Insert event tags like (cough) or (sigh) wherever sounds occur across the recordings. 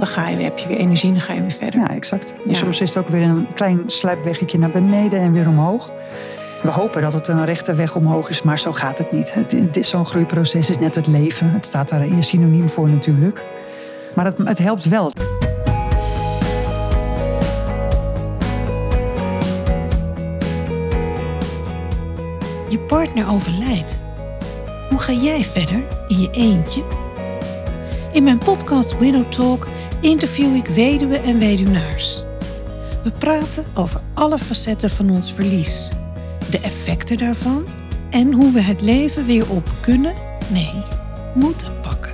dan ga je, heb je weer energie en dan ga je weer verder. Ja, exact. Ja. soms is het ook weer een klein sluipweggetje naar beneden en weer omhoog. We hopen dat het een rechte weg omhoog is, maar zo gaat het niet. Het, het is zo'n groeiproces, is net het leven. Het staat daar in synoniem voor natuurlijk. Maar het, het helpt wel. Je partner overlijdt. Hoe ga jij verder in je eentje? In mijn podcast Widow Talk interview ik weduwen en weduwnaars. We praten over alle facetten van ons verlies, de effecten daarvan en hoe we het leven weer op kunnen, nee, moeten pakken.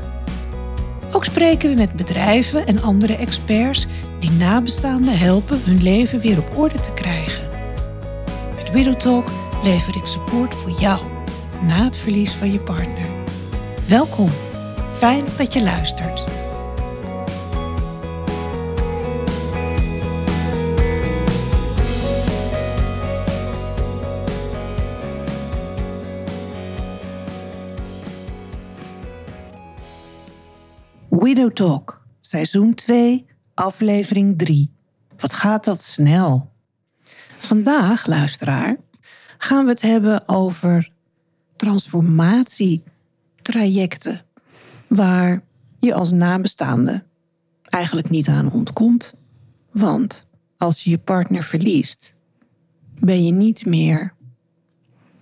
Ook spreken we met bedrijven en andere experts die nabestaanden helpen hun leven weer op orde te krijgen. Met Widow Talk lever ik support voor jou na het verlies van je partner. Welkom. Fijn dat je luistert. Widow Talk, seizoen 2, aflevering 3. Wat gaat dat snel? Vandaag, luisteraar, gaan we het hebben over transformatietrajecten. Waar je als nabestaande eigenlijk niet aan ontkomt. Want als je je partner verliest, ben je niet meer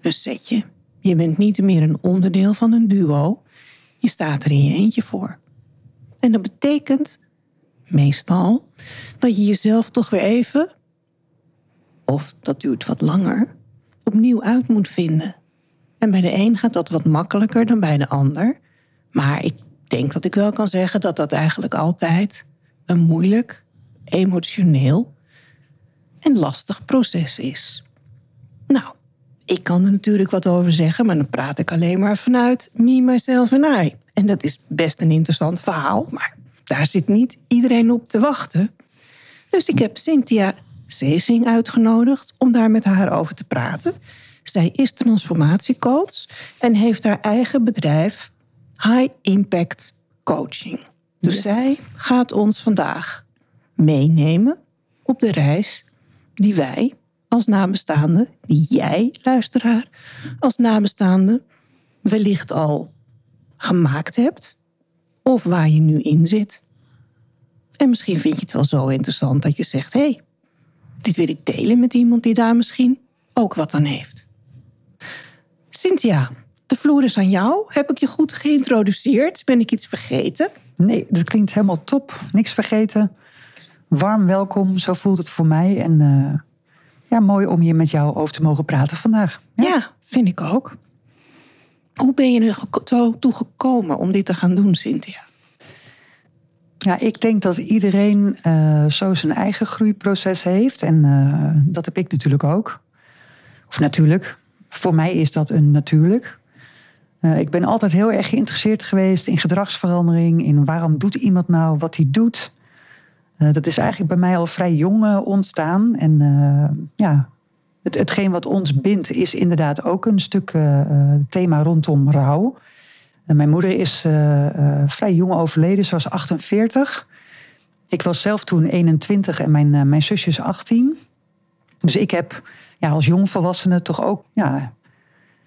een setje. Je bent niet meer een onderdeel van een duo. Je staat er in je eentje voor. En dat betekent meestal dat je jezelf toch weer even, of dat duurt wat langer, opnieuw uit moet vinden. En bij de een gaat dat wat makkelijker dan bij de ander. Maar ik denk dat ik wel kan zeggen dat dat eigenlijk altijd een moeilijk, emotioneel en lastig proces is. Nou, ik kan er natuurlijk wat over zeggen, maar dan praat ik alleen maar vanuit me, myself en I. En dat is best een interessant verhaal, maar daar zit niet iedereen op te wachten. Dus ik heb Cynthia Seesing uitgenodigd om daar met haar over te praten. Zij is transformatiecoach en heeft haar eigen bedrijf High Impact Coaching. Dus Yes. zij gaat ons vandaag meenemen op de reis die wij als nabestaande, die jij, luisteraar, als nabestaande wellicht al gemaakt hebt of waar je nu in zit. En misschien vind je het wel zo interessant dat je zegt: hé, hey, dit wil ik delen met iemand die daar misschien ook wat aan heeft. Cynthia, de vloer is aan jou. Heb ik je goed geïntroduceerd? Ben ik iets vergeten? Nee, dat klinkt helemaal top. Niks vergeten. Warm welkom, zo voelt het voor mij. En eh, ja, mooi om hier met jou over te mogen praten vandaag. Ja, vind ik ook. Hoe ben je er toe gekomen om dit te gaan doen, Cynthia? Ja, ik denk dat iedereen eh, zo zijn eigen groeiproces heeft. En eh, dat heb ik natuurlijk ook. Of natuurlijk. Voor mij is dat een natuurlijk. Eh, ik ben altijd heel erg geïnteresseerd geweest in gedragsverandering. In waarom doet iemand nou wat hij doet. Dat is eigenlijk bij mij al vrij jong ontstaan. En ja, het, hetgeen wat ons bindt is inderdaad ook een stuk eh, eh, thema rondom rouw. En mijn moeder is eh, eh, vrij jong overleden, ze was 48. Ik was zelf toen 21 en mijn, eh, mijn zusje is 18. Dus ik heb ja, als jongvolwassene toch ook ja,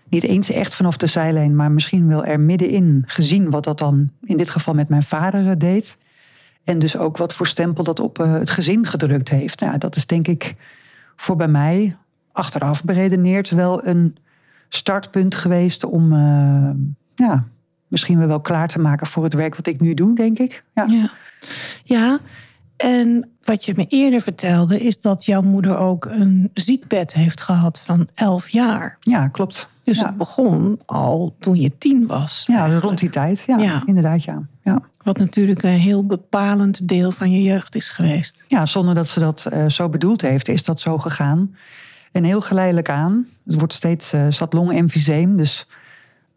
niet eens echt vanaf de zijlijn, maar misschien wel er middenin gezien wat dat dan in dit geval met mijn vader eh, deed. En dus ook wat voor stempel dat op eh, het gezin gedrukt heeft. Nou, dat is denk ik voor bij mij, achteraf beredeneerd, wel een startpunt geweest om eh, ja, misschien wel klaar te maken voor het werk wat ik nu doe, denk ik. Ja. Ja. ja, en wat je me eerder vertelde is dat jouw moeder ook een ziekbed heeft gehad van 11 jaar. Ja, klopt. Dus ja. het begon al toen je tien was. ja, eigenlijk. rond die tijd. Ja, Ja. inderdaad, ja. ja. Wat natuurlijk een heel bepalend deel van je jeugd is geweest. Ja, zonder dat ze dat eh, zo bedoeld heeft, is dat zo gegaan. En heel geleidelijk aan. Het wordt steeds, eh zat longemfyseem, dus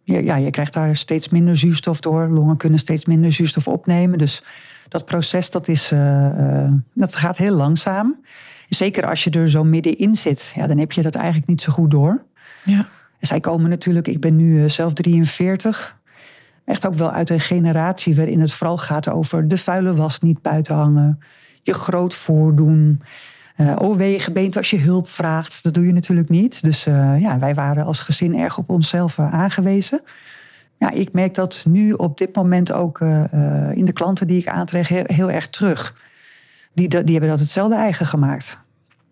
ja, ja, je krijgt daar steeds minder zuurstof door. Longen kunnen steeds minder zuurstof opnemen. Dus dat proces, dat, is, eh, eh, dat gaat heel langzaam. Zeker als je er zo middenin zit, ja, dan heb je dat eigenlijk niet zo goed door. Ja. Zij komen natuurlijk, ik ben nu zelf 43. echt ook wel uit een generatie waarin het vooral gaat over de vuile was niet buiten hangen, je groot voordoen. Uh, overwegen beent als je hulp vraagt. Dat doe je natuurlijk niet. Dus uh, ja, wij waren als gezin erg op onszelf uh, aangewezen. Ja, ik merk dat nu op dit moment ook in de klanten die ik aantrek heel, heel erg terug. Die, die hebben dat hetzelfde eigen gemaakt.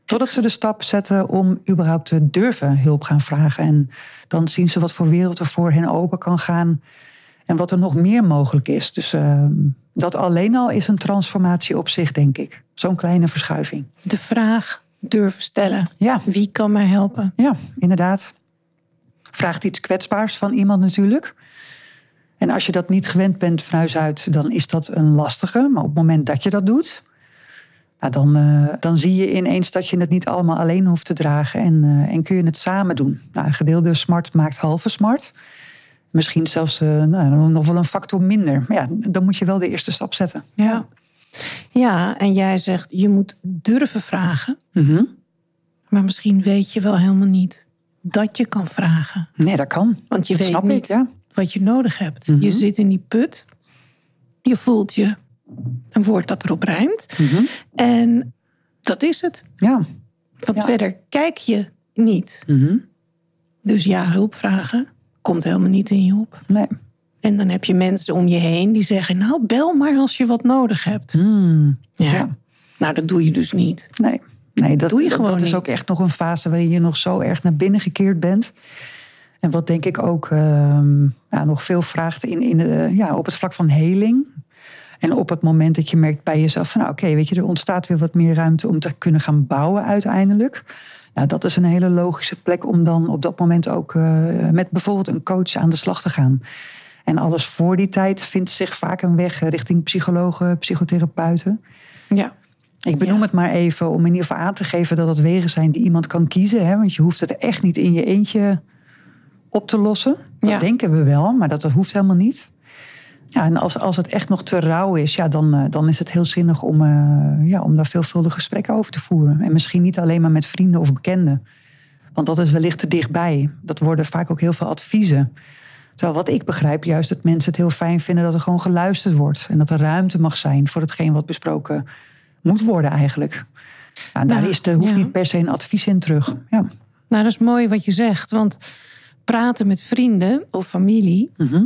Totdat ze de stap zetten om überhaupt te durven hulp gaan vragen. En dan zien ze wat voor wereld er voor hen open kan gaan. En wat er nog meer mogelijk is. Dus ehm, dat alleen al is een transformatie op zich, denk ik. Zo'n kleine verschuiving. De vraag durven stellen. Ja. Wie kan mij helpen? Ja, inderdaad. Vraagt iets kwetsbaars van iemand natuurlijk. En als je dat niet gewend bent van huis uit, dan is dat een lastige. Maar op het moment dat je dat doet, nou dan, uh, dan zie je ineens dat je het niet allemaal alleen hoeft te dragen. En, uh, en kun je het samen doen. Nou, gedeelde smart maakt halve smart. Misschien zelfs uh, nou, nog wel een factor minder. Maar ja, dan moet je wel de eerste stap zetten. Ja, ja en jij zegt je moet durven vragen. Mhm. Maar misschien weet je wel helemaal niet dat je kan vragen. Nee, dat kan. Want je dat weet niet ik, ja. wat je nodig hebt. Mhm. Je zit in die put. Je voelt je een woord dat erop rijmt. Mhm. En dat is het. Ja. Want Ja. verder kijk je niet. Dus ja, hulp vragen komt helemaal niet in je op. Nee. En dan heb je mensen om je heen die zeggen: Nou, bel maar als je wat nodig hebt. Mm. Ja. Ja. Nou, dat doe je dus niet. Nee, nee dat, Doe je gewoon dat is niet. ook echt nog een fase waarin je nog zo erg naar binnen gekeerd bent. En wat denk ik ook ehm, ja, nog veel vraagt in, in, de- ja, op het vlak van heling. En op het moment dat je merkt bij jezelf van nou, oké, weet je, er ontstaat weer wat meer ruimte om te kunnen gaan bouwen uiteindelijk. Nou, dat is een hele logische plek om dan op dat moment ook eh, met bijvoorbeeld een coach aan de slag te gaan. En alles voor die tijd vindt zich vaak een weg richting psychologen, psychotherapeuten. Ja. Ik benoem Ja. het maar even om in ieder geval aan te geven dat het wegen zijn die iemand kan kiezen. Hè? Want je hoeft het echt niet in je eentje op te lossen. Dat Ja. denken we wel, maar dat, dat hoeft helemaal niet. Ja, en als, als het echt nog te rauw is, ja, dan, eh, dan is het heel zinnig om, eh, ja, om daar veelvuldige gesprekken over te voeren. En misschien niet alleen maar met vrienden of bekenden. Want dat is wellicht te dichtbij. Dat worden vaak ook heel veel adviezen. Terwijl wat ik begrijp, juist dat mensen het heel fijn vinden dat er gewoon geluisterd wordt. En dat er ruimte mag zijn voor hetgeen wat besproken moet worden eigenlijk. Ja, daar Nou, is, er hoeft ja. niet per se een advies in terug. Ja. Nou, dat is mooi wat je zegt. Want praten met vrienden of familie, Mhm.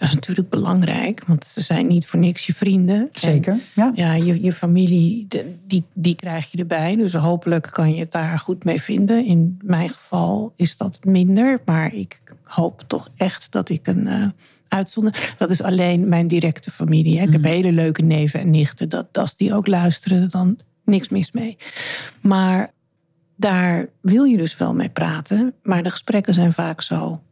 Dat is natuurlijk belangrijk. Want ze zijn niet voor niks je vrienden. En Zeker. Ja. ja, je, je familie, die, die krijg je erbij. Dus hopelijk kan je het daar goed mee vinden. In mijn geval is dat minder. Maar ik hoop toch echt dat ik een eh uitzonder... Dat is alleen mijn directe familie. Hè. Ik heb hele leuke neven en nichten. Dat, als die ook luisteren, dan niks mis mee. Maar daar wil je dus wel mee praten. Maar de gesprekken zijn vaak zo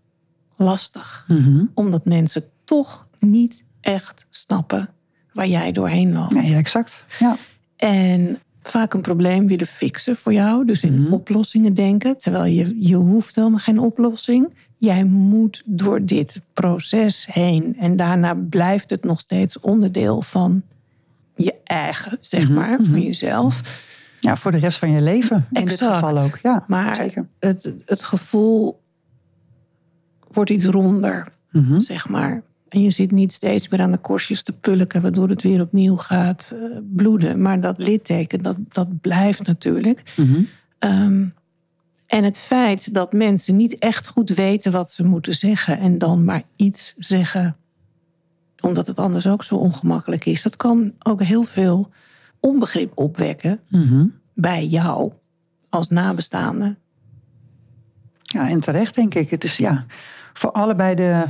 lastig. Mhm. Omdat mensen toch niet echt snappen waar jij doorheen loopt. Nee, exact. Ja. En vaak een probleem willen fixen voor jou. Dus in oplossingen denken. Terwijl je, je hoeft helemaal geen oplossing. Jij moet door dit proces heen. En daarna blijft het nog steeds onderdeel van je eigen, zeg maar, van jezelf. ja, voor de rest van je leven. In dit Exact. geval ook. Ja, Maar zeker. Het, het gevoel wordt iets ronder, Mhm. zeg maar. En je zit niet steeds meer aan de korstjes te pulken, waardoor het weer opnieuw gaat eh, bloeden. Maar dat litteken, dat, dat blijft natuurlijk. Mhm. Ehm, en het feit dat mensen niet echt goed weten wat ze moeten zeggen en dan maar iets zeggen, omdat het anders ook zo ongemakkelijk is, dat kan ook heel veel onbegrip opwekken Mhm. bij jou als nabestaande. Ja, en terecht denk ik. Het is ja, voor allebei de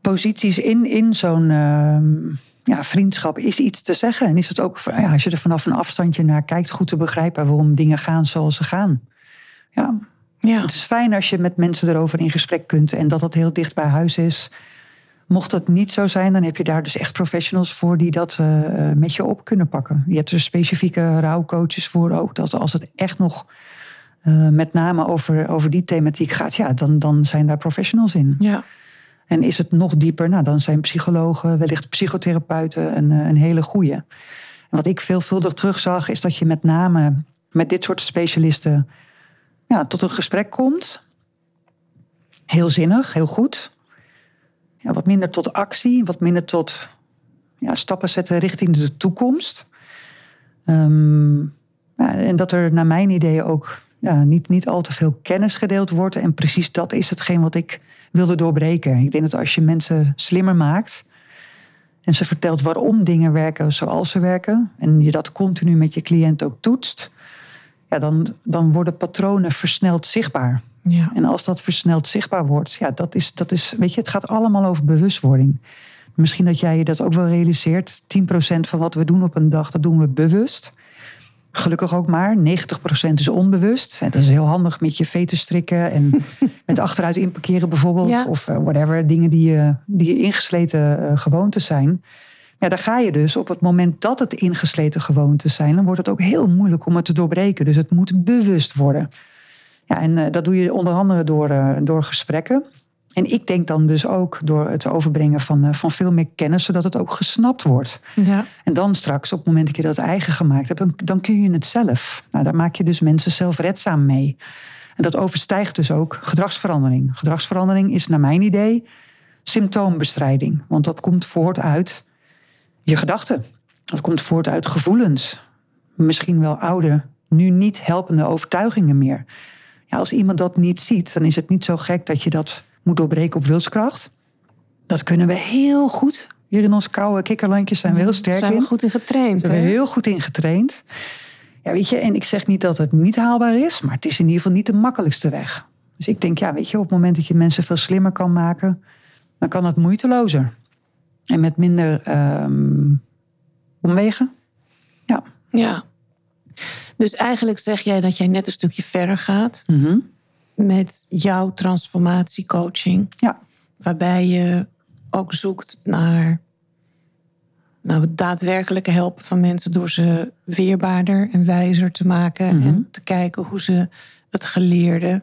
posities in, in zo'n ehm, ja, vriendschap is iets te zeggen. En is het ook, ja, als je er vanaf een afstandje naar kijkt, goed te begrijpen waarom dingen gaan zoals ze gaan. Ja, Ja, het is fijn als je met mensen erover in gesprek kunt en dat dat heel dicht bij huis is. Mocht dat niet zo zijn, dan heb je daar dus echt professionals voor die dat eh, met je op kunnen pakken. Je hebt er specifieke rouwcoaches voor ook. Dat als het echt nog eh, met name over, over die thematiek gaat, ja, dan, dan zijn daar professionals in. ja. En is het nog dieper, nou, dan zijn psychologen, wellicht psychotherapeuten een, eh, een hele goeie. En wat ik veelvuldig terugzag, is dat je met name met dit soort specialisten ja, tot een gesprek komt. Heel zinnig, heel goed. ja, wat minder tot actie, wat minder tot ja, stappen zetten richting de toekomst. Ehm, ja, en dat er naar mijn idee ook ja, niet, niet al te veel kennis gedeeld wordt. En precies dat is hetgeen wat ik wilde doorbreken. Ik denk dat als je mensen slimmer maakt en ze vertelt waarom dingen werken zoals ze werken, en je dat continu met je cliënt ook toetst, ja, dan, dan worden patronen versneld zichtbaar. Ja. En als dat versneld zichtbaar wordt, ja, dat is, dat is, weet je, het gaat allemaal over bewustwording. Misschien dat jij je dat ook wel realiseert. 10% van wat we doen op een dag, dat doen we bewust. Gelukkig ook maar. 90% is onbewust. En dat is heel handig met je veten strikken en (laughs) met achteruit inparkeren bijvoorbeeld. Ja. Of eh, whatever, dingen die, je die ingesleten eh, gewoontes zijn. Ja, daar ga je dus op het moment dat het ingesleten gewoontes zijn, dan wordt het ook heel moeilijk om het te doorbreken. Dus het moet bewust worden. Ja, en eh, dat doe je onder andere door, eh, door gesprekken. En ik denk dan dus ook door het overbrengen van, eh, van veel meer kennis, zodat het ook gesnapt wordt. Ja. En dan straks, op het moment dat je dat eigen gemaakt hebt, dan, dan kun je het zelf. Nou, daar maak je dus mensen zelfredzaam mee. En dat overstijgt dus ook gedragsverandering. Gedragsverandering is naar mijn idee symptoombestrijding. Want dat komt voort uit je gedachten. Dat komt voort uit gevoelens. Misschien wel oude, nu niet helpende overtuigingen meer. Ja, als iemand dat niet ziet, dan is het niet zo gek dat je dat moet doorbreken op wilskracht. Dat kunnen we heel goed. Hier in ons koude kikkerlandje zijn we heel sterk Zijn we in. goed in getraind. Zijn we heel goed in getraind. Ja, weet je, en ik zeg niet dat het niet haalbaar is, maar het is in ieder geval niet de makkelijkste weg. Dus ik denk, ja, weet je, op het moment dat je mensen veel slimmer kan maken, dan kan het moeitelozer. En met minder ehm, omwegen. Ja. Ja. Dus eigenlijk zeg jij dat jij net een stukje verder gaat Mhm. Met jouw transformatiecoaching. Ja. Waarbij je ook zoekt naar nou, het daadwerkelijke helpen van mensen door ze weerbaarder en wijzer te maken. Mhm. En te kijken hoe ze het geleerde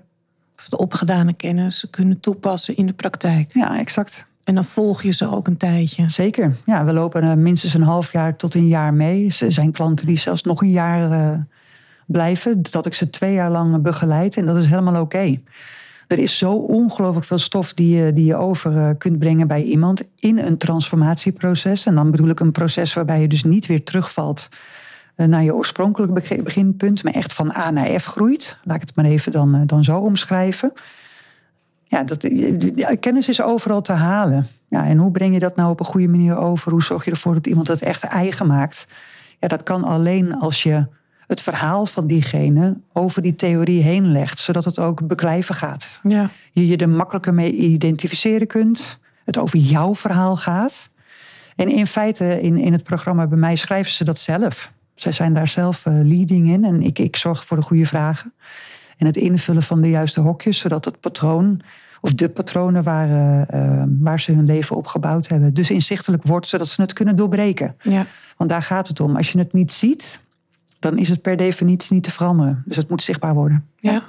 of de opgedane kennis kunnen toepassen in de praktijk. ja, exact. En dan volg je ze ook een tijdje. Zeker. Ja, we lopen eh, minstens een half jaar tot een jaar mee. Er zijn klanten die zelfs nog een jaar eh, blijven. Dat ik ze twee jaar lang begeleid. En dat is helemaal oké. Er is zo ongelooflijk veel stof die je, die je over eh, kunt brengen bij iemand in een transformatieproces. En dan bedoel ik een proces waarbij je dus niet weer terugvalt eh, naar je oorspronkelijk beg- beginpunt, maar echt van A naar F groeit. Laat ik het maar even dan, eh, dan zo omschrijven. Ja, dat, kennis is overal te halen. Ja, en hoe breng je dat nou op een goede manier over? Hoe zorg je ervoor dat iemand het echt eigen maakt? Ja, dat kan alleen als je het verhaal van diegene over die theorie heen legt, zodat het ook beklijven gaat. Ja. Je je er makkelijker mee identificeren kunt. Het over jouw verhaal gaat. En in feite, in, in het programma bij mij schrijven ze dat zelf. Zij zijn daar zelf eh, leading in en ik, ik zorg voor de goede vragen. En het invullen van de juiste hokjes, zodat het patroon of de patronen waar, eh, eh, waar ze hun leven op gebouwd hebben, dus inzichtelijk wordt, zodat ze het kunnen doorbreken. Ja. Want daar gaat het om. Als je het niet ziet, dan is het per definitie niet te veranderen. Dus het moet zichtbaar worden. Ja.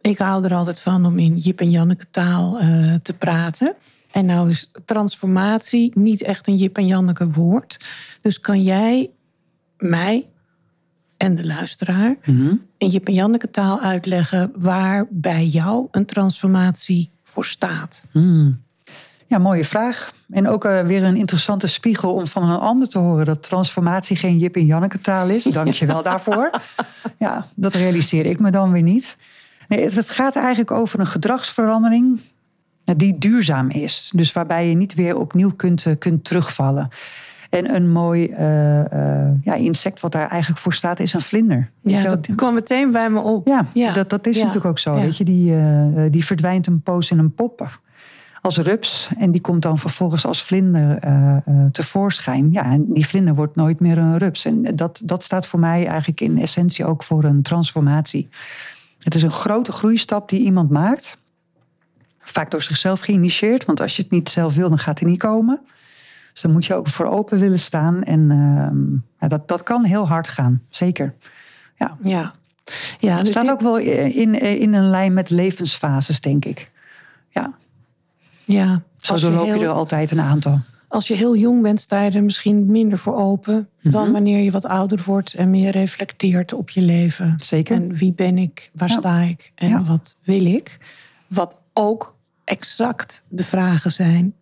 Ik hou er altijd van om in Jip en Janneke taal eh, te praten. En nou is transformatie niet echt een Jip en Janneke woord. Dus kan jij mij en de luisteraar in Jip en Janneke taal uitleggen waar bij jou een transformatie voor staat? Ja, mooie vraag. En ook eh, weer een interessante spiegel om van een ander te horen dat transformatie geen Jip en Janneke taal is. Dank je wel (laughs) daarvoor. Ja, dat realiseer ik me dan weer niet. Nee, het- het gaat eigenlijk over een gedragsverandering die duurzaam is. Dus waarbij je niet weer opnieuw kunt, eh, kunt terugvallen. En een mooi eh, eh, ja, insect wat daar eigenlijk voor staat is een vlinder. Ja, dat kwam meteen bij me op. Ja, Dat, dat is Ja. natuurlijk ook zo. Ja. Weet je, die, eh, die verdwijnt een poos in een pop als rups. En die komt dan vervolgens als vlinder eh, tevoorschijn. Ja, en die vlinder wordt nooit meer een rups. En dat, dat staat voor mij eigenlijk in essentie ook voor een transformatie. Het is een grote groeistap die iemand maakt. Vaak door zichzelf geïnitieerd. Want als je het niet zelf wil, dan gaat het niet komen. Dus daar moet je ook voor open willen staan. En ehm, dat, dat kan heel hard gaan, zeker. Ja. Ja. Ja, Het dus staat ook wel in, in een lijn met levensfases, denk ik. Ja, ja, zo je doorloop je er altijd een aantal. Als je heel jong bent, sta je er misschien minder voor open Mhm. dan wanneer je wat ouder wordt en meer reflecteert op je leven. Zeker. En wie ben ik, waar Ja. sta ik en Ja. wat wil ik? Wat ook exact de vragen zijn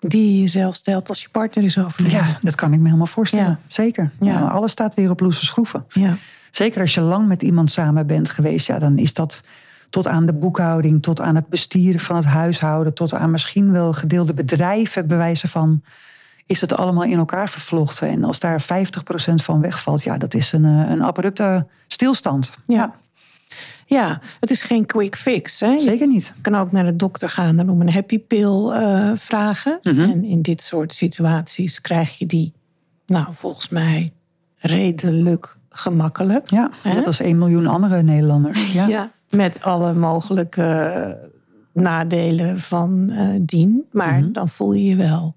die je jezelf stelt als je partner is overleden. Ja, dat kan ik me helemaal voorstellen. Ja. Zeker. Ja. alles staat weer op losse schroeven. Ja. Zeker als je lang met iemand samen bent geweest, ja, dan is dat tot aan de boekhouding, tot aan het bestieren van het huishouden, tot aan misschien wel gedeelde bedrijven, bewijzen van, is het allemaal in elkaar vervlochten. En als daar 50% van wegvalt, ja, dat is een, eh, een abrupte stilstand. Ja. ja, het is geen quick fix. Hè? Je Zeker niet. kan ook naar de dokter gaan en om een happy pill eh, vragen. Mhm. En in dit soort situaties krijg je die, nou, volgens mij redelijk gemakkelijk. Ja, Hè? net als 1 miljoen andere Nederlanders. Ja. Met alle mogelijke eh, nadelen van eh, dien. Maar Mhm. dan voel je je wel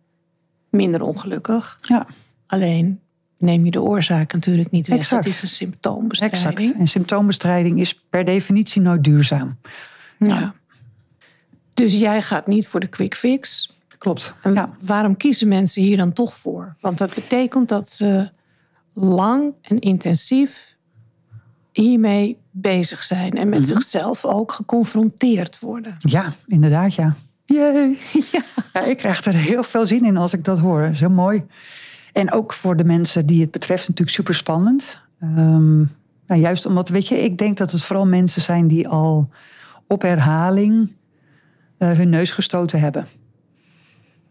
minder ongelukkig. ja. Alleen neem je de oorzaak natuurlijk niet weg. Exact. Dat is een symptoombestrijding. Exact. En symptoombestrijding is per definitie nooit duurzaam. Ja. Dus jij gaat niet voor de quick fix. Klopt. En Ja. waarom kiezen mensen hier dan toch voor? Want dat betekent dat ze lang en intensief hiermee bezig zijn. En met Mhm. zichzelf ook geconfronteerd worden. Ja, inderdaad, ja. Jee. (laughs) Ja. ik krijg er heel veel zin in als ik dat hoor. Heel mooi. En ook voor de mensen die het betreft natuurlijk super spannend. Ehm, nou, juist omdat, weet je, ik denk dat het vooral mensen zijn die al op herhaling eh, hun neus gestoten hebben.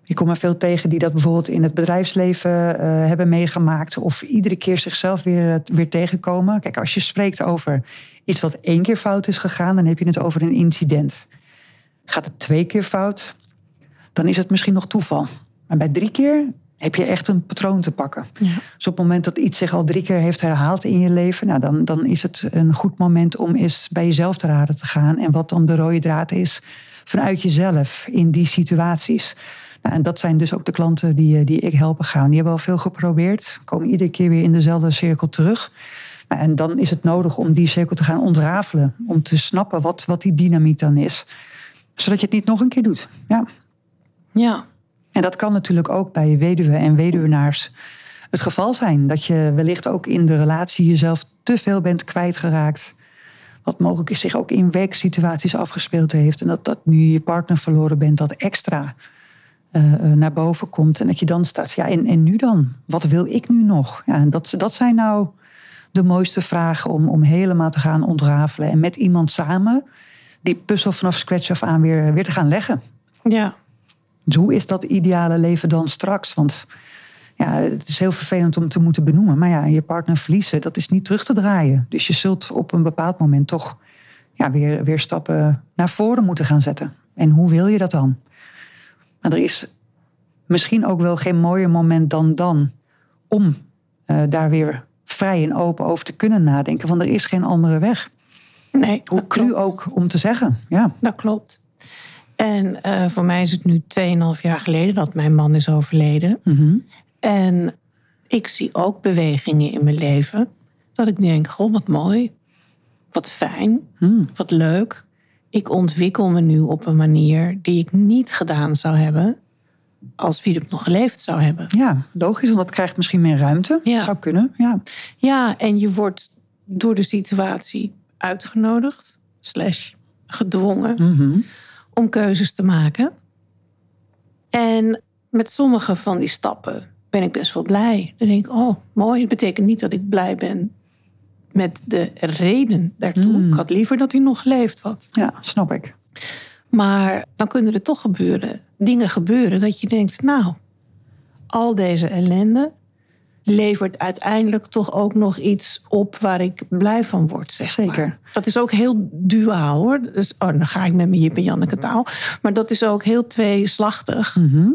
Ik kom er veel tegen die dat bijvoorbeeld in het bedrijfsleven eh, hebben meegemaakt. Of iedere keer zichzelf weer, weer tegenkomen. Kijk, als je spreekt over iets wat één keer fout is gegaan, dan heb je het over een incident. Gaat het twee keer fout, dan is het misschien nog toeval. Maar bij drie keer heb je echt een patroon te pakken. Ja. Dus op het moment dat iets zich al drie keer heeft herhaald in je leven, nou dan, dan is het een goed moment om eens bij jezelf te raden te gaan. En wat dan de rode draad is vanuit jezelf in die situaties. Nou, en dat zijn dus ook de klanten die, die ik helpen gaan. Die hebben al veel geprobeerd, komen iedere keer weer in dezelfde cirkel terug. Nou, en dan is het nodig om die cirkel te gaan ontrafelen. Om te snappen wat, wat die dynamiek dan is. Zodat je het niet nog een keer doet. Ja. Ja. En dat kan natuurlijk ook bij weduwen en weduwenaars het geval zijn. Dat je wellicht ook in de relatie jezelf te veel bent kwijtgeraakt. Wat mogelijk is zich ook in werksituaties afgespeeld heeft. En dat, dat nu je partner verloren bent, dat extra eh, eh, naar boven komt. En dat je dan staat, ja, en, en nu dan? Wat wil ik nu nog? Ja, en dat, dat zijn nou de mooiste vragen om, om helemaal te gaan ontrafelen. En met iemand samen die puzzel vanaf scratch af aan weer, weer te gaan leggen. Ja. Dus hoe is dat ideale leven dan straks? Want ja, het is heel vervelend om te moeten benoemen. Maar ja, je partner verliezen, dat is niet terug te draaien. Dus je zult op een bepaald moment toch ja, weer, weer stappen naar voren moeten gaan zetten. En hoe wil je dat dan? Maar er is misschien ook wel geen mooier moment dan dan om eh, daar weer vrij en open over te kunnen nadenken. Want er is geen andere weg. Nee, Hoe cru klopt. ook om te zeggen. Ja. Dat klopt. En eh, voor mij is het nu 2,5 jaar geleden dat mijn man is overleden. Mhm. En ik zie ook bewegingen in mijn leven. Dat ik denk, goh, wat mooi. Wat fijn. Hmm. Wat leuk. Ik ontwikkel me nu op een manier die ik niet gedaan zou hebben... als Philip nog geleefd zou hebben. ja, logisch. Want dat krijgt misschien meer ruimte. Ja. Zou kunnen, ja. Ja, en je wordt door de situatie uitgenodigd... slash gedwongen Mhm. om keuzes te maken. En met sommige van die stappen ben ik best wel blij. Dan denk ik, oh, mooi. Het betekent niet dat ik blij ben met de reden daartoe. Ik had liever dat hij nog geleefd had. Ja, snap ik. Maar dan kunnen er toch gebeuren, dingen gebeuren dat je denkt, nou, al deze ellende levert uiteindelijk toch ook nog iets op waar ik blij van word, zeg Zeker. maar. Dat is ook heel duaal, hoor. Dus, oh, dan ga ik met mijn Jip en Janneke taal. Maar dat is ook heel tweeslachtig. Mhm.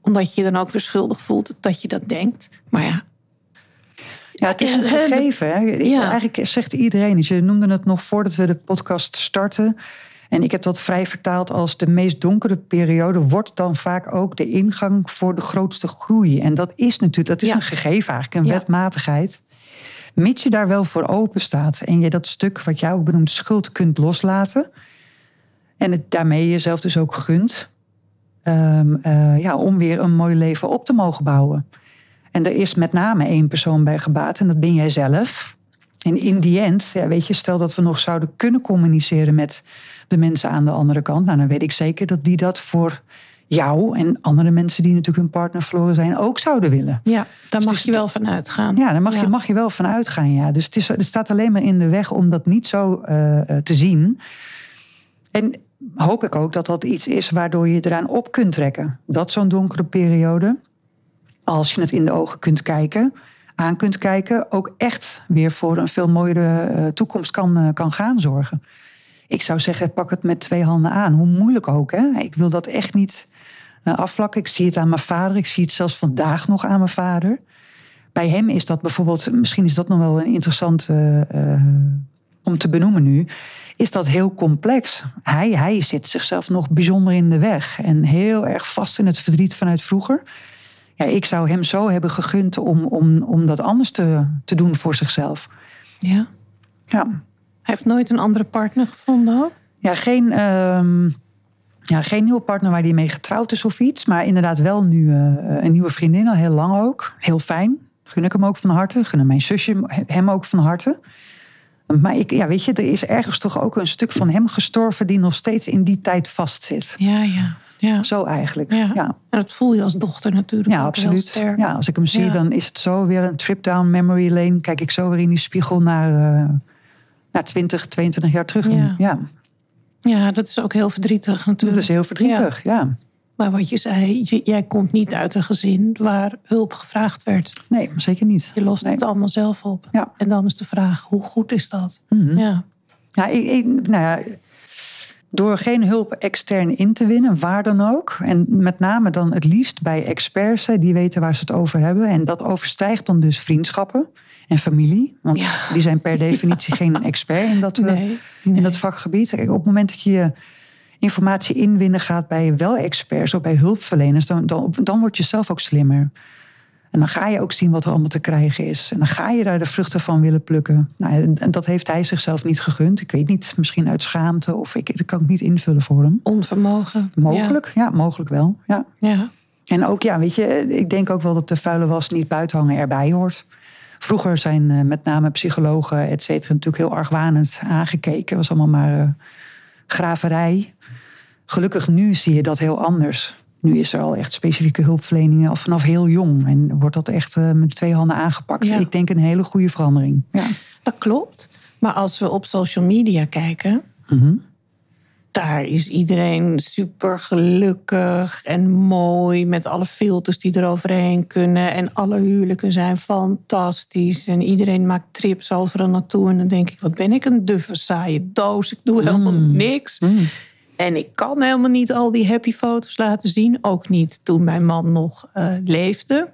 Omdat je dan ook weer schuldig voelt dat je dat denkt. Maar ja, Ja, het is een gegeven. Hè? Ja. Eigenlijk zegt iedereen het. Je noemde het nog voordat we de podcast starten. En ik heb dat vrij vertaald als de meest donkere periode wordt dan vaak ook de ingang voor de grootste groei. En dat is natuurlijk, dat is Ja. een gegeven eigenlijk, een Ja. wetmatigheid. Mits je daar wel voor open staat en je dat stuk wat jij ook benoemt schuld kunt loslaten. En het daarmee jezelf dus ook gunt. ehm, eh, ja, om weer een mooi leven op te mogen bouwen. En er is met name één persoon bij gebaat en dat ben jij zelf. En in die end, ja, weet je, stel dat we nog zouden kunnen communiceren met de mensen aan de andere kant. Nou, dan weet ik zeker dat die dat voor jou en andere mensen die natuurlijk hun partner verloren zijn ook zouden willen. Ja, daar Dus mag je wel van uitgaan. Ja, daar mag, Ja. Je, mag je wel van uitgaan. Ja. Dus het, is, het staat alleen maar in de weg om dat niet zo eh, te zien. En hoop ik ook dat dat iets is waardoor je eraan op kunt trekken. Dat zo'n donkere periode, als je het in de ogen kunt kijken, aan kunt kijken, ook echt weer voor een veel mooiere eh, toekomst kan, eh, kan gaan zorgen. Ik zou zeggen, pak het met twee handen aan. Hoe moeilijk ook. Hè? Ik wil dat echt niet eh, afvlakken. Ik zie het aan mijn vader. Ik zie het zelfs vandaag nog aan mijn vader. Bij hem is dat bijvoorbeeld, misschien is dat nog wel een interessant om te benoemen nu, is dat heel complex. Hij, hij zit zichzelf nog bijzonder in de weg en heel erg vast in het verdriet vanuit vroeger. Ja, ik zou hem zo hebben gegund om, om, om dat anders te, te doen voor zichzelf. Ja. Ja, Hij heeft nooit een andere partner gevonden ook? ja geen, ehm, ja, geen nieuwe partner waar hij mee getrouwd is of iets. Maar inderdaad wel nu eh, een nieuwe vriendin, al heel lang ook. Heel fijn. Gun ik hem ook van harte. Gunnen mijn zusje hem ook van harte. Maar ik, ja, weet je, er is ergens toch ook een stuk van hem gestorven... die nog steeds in die tijd vastzit. Ja, ja. Ja. Zo eigenlijk. ja. Ja. En dat voel je als dochter natuurlijk Ja, absoluut. Ja, als ik hem zie, Ja. dan is het zo weer een trip down memory lane. Kijk ik zo weer in die spiegel naar, eh, naar 20, 22 jaar terug. Ja. ja. Ja, dat is ook heel verdrietig Dat natuurlijk. is heel verdrietig, ja. Maar wat je zei, je- jij komt niet uit een gezin waar hulp gevraagd werd. Nee, zeker niet. Je lost Nee. het allemaal zelf op. Ja. En dan is de vraag, hoe goed is dat? Mhm. Ja. Ja, ik, ik- nou ja, door geen hulp extern in te winnen, waar dan ook. En met name dan het liefst bij experts, die weten waar ze het over hebben. En dat overstijgt dan dus vriendschappen en familie. Want Ja. die zijn per definitie (laughs) geen expert in dat, eh, Nee, in nee. dat vakgebied. Kijk, op het moment dat je informatie inwinnen gaat bij wel experts of bij hulpverleners, dan, dan, dan word je zelf ook slimmer. En dan ga je ook zien wat er allemaal te krijgen is. En dan ga je daar de vruchten van willen plukken. Nou, en dat heeft hij zichzelf niet gegund. Ik weet niet, misschien uit schaamte of ik, dat kan ik niet invullen voor hem. Onvermogen. Mogelijk, ja, mogelijk wel. Ja. Ja. En ook, ja, weet je, ik denk ook wel dat de vuile was niet buiten hangen erbij hoort. Vroeger zijn eh, met name psychologen, et cetera, natuurlijk heel argwanend aangekeken. Het was allemaal maar eh, graverij. Gelukkig nu zie je dat heel anders. Nu is er al echt specifieke hulpverleningen al vanaf heel jong. En wordt dat echt eh, met twee handen aangepakt. Ja. Ik denk een hele goede verandering. Ja. Dat klopt. Maar als we op social media kijken, Mhm. daar is iedereen super gelukkig en mooi met alle filters die eroverheen kunnen. En alle huwelijken zijn fantastisch. En iedereen maakt trips overal naartoe. En dan denk ik, wat ben ik een duffe saaie doos. Ik doe helemaal niks. En ik kan helemaal niet al die happy foto's laten zien. Ook niet toen mijn man nog eh, leefde.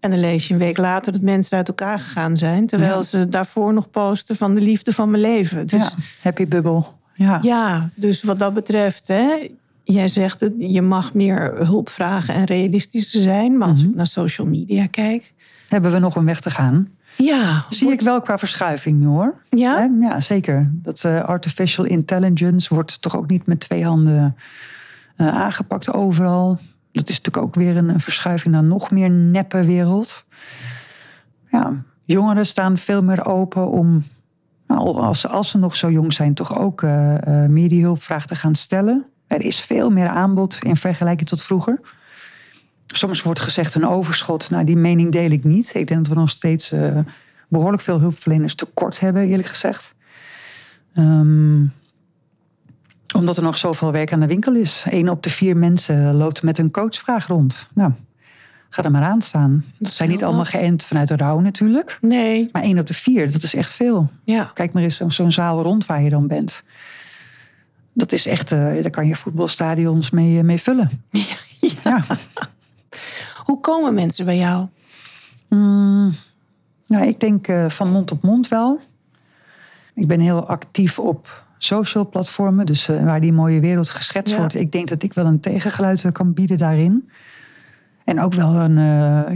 En dan lees je een week later dat mensen uit elkaar gegaan zijn. Terwijl Ja. ze daarvoor nog posten van de liefde van mijn leven. Dus ja, happy bubble. Ja. ja, dus wat dat betreft, hè, jij zegt het, je mag meer hulp vragen en realistischer zijn. Maar als Mhm. ik naar social media kijk, Hebben we nog een weg te gaan? Ja, Zie ik wel qua verschuiving nu hoor. Ja? Ja zeker. Dat eh, artificial intelligence wordt toch ook niet met twee handen eh, aangepakt overal. Dat is natuurlijk ook weer een, een verschuiving naar nog meer neppe wereld. Ja, jongeren staan veel meer open om, nou, als, ze- als ze nog zo jong zijn, toch ook eh, meer die hulpvraag te gaan stellen. Er is veel meer aanbod in vergelijking tot vroeger. Soms wordt gezegd een overschot. Nou, die mening deel ik niet. Ik denk dat we nog steeds eh, behoorlijk veel hulpverleners tekort hebben, eerlijk gezegd. Ehm, omdat er nog zoveel werk aan de winkel is. Eén op de vier mensen loopt met een coachvraag rond. Nou, ga er maar aan staan. Dat zijn niet allemaal geënt vanuit de rouw natuurlijk. nee, Maar één op de vier, dat is echt veel. ja. Kijk maar eens zo- zo'n zaal rond waar je dan bent. Dat is echt, eh, daar kan je voetbalstadions mee, eh, mee vullen. (laughs) Ja. Hoe komen mensen bij jou? Nou, ik denk eh, van mond op mond wel. Ik ben heel actief op social platformen, dus eh, waar die mooie wereld geschetst Ja. wordt. Ik denk dat ik wel een tegengeluid eh, kan bieden daarin. En ook wel een,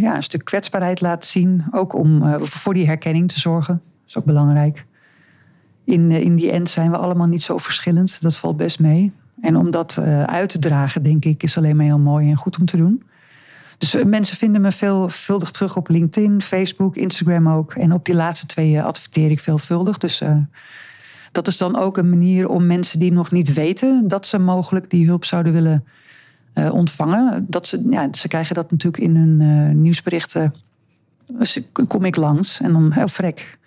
ja, een stuk kwetsbaarheid laten zien. Ook om voor die herkenning te zorgen. Dat is ook belangrijk. In, in die end zijn we allemaal niet zo verschillend. Dat valt best mee. En om dat uit te dragen, denk ik, is alleen maar heel mooi en goed om te doen. Dus eh, mensen vinden me veelvuldig terug op LinkedIn, Facebook, Instagram ook. En op die laatste twee eh, adverteer ik veelvuldig. Dus uh, dat is dan ook een manier om mensen die nog niet weten dat ze mogelijk die hulp zouden willen uh, ontvangen. Dat ze, ja, ze krijgen dat natuurlijk in hun uh, nieuwsberichten. Dus kom ik langs en dan, heel frek,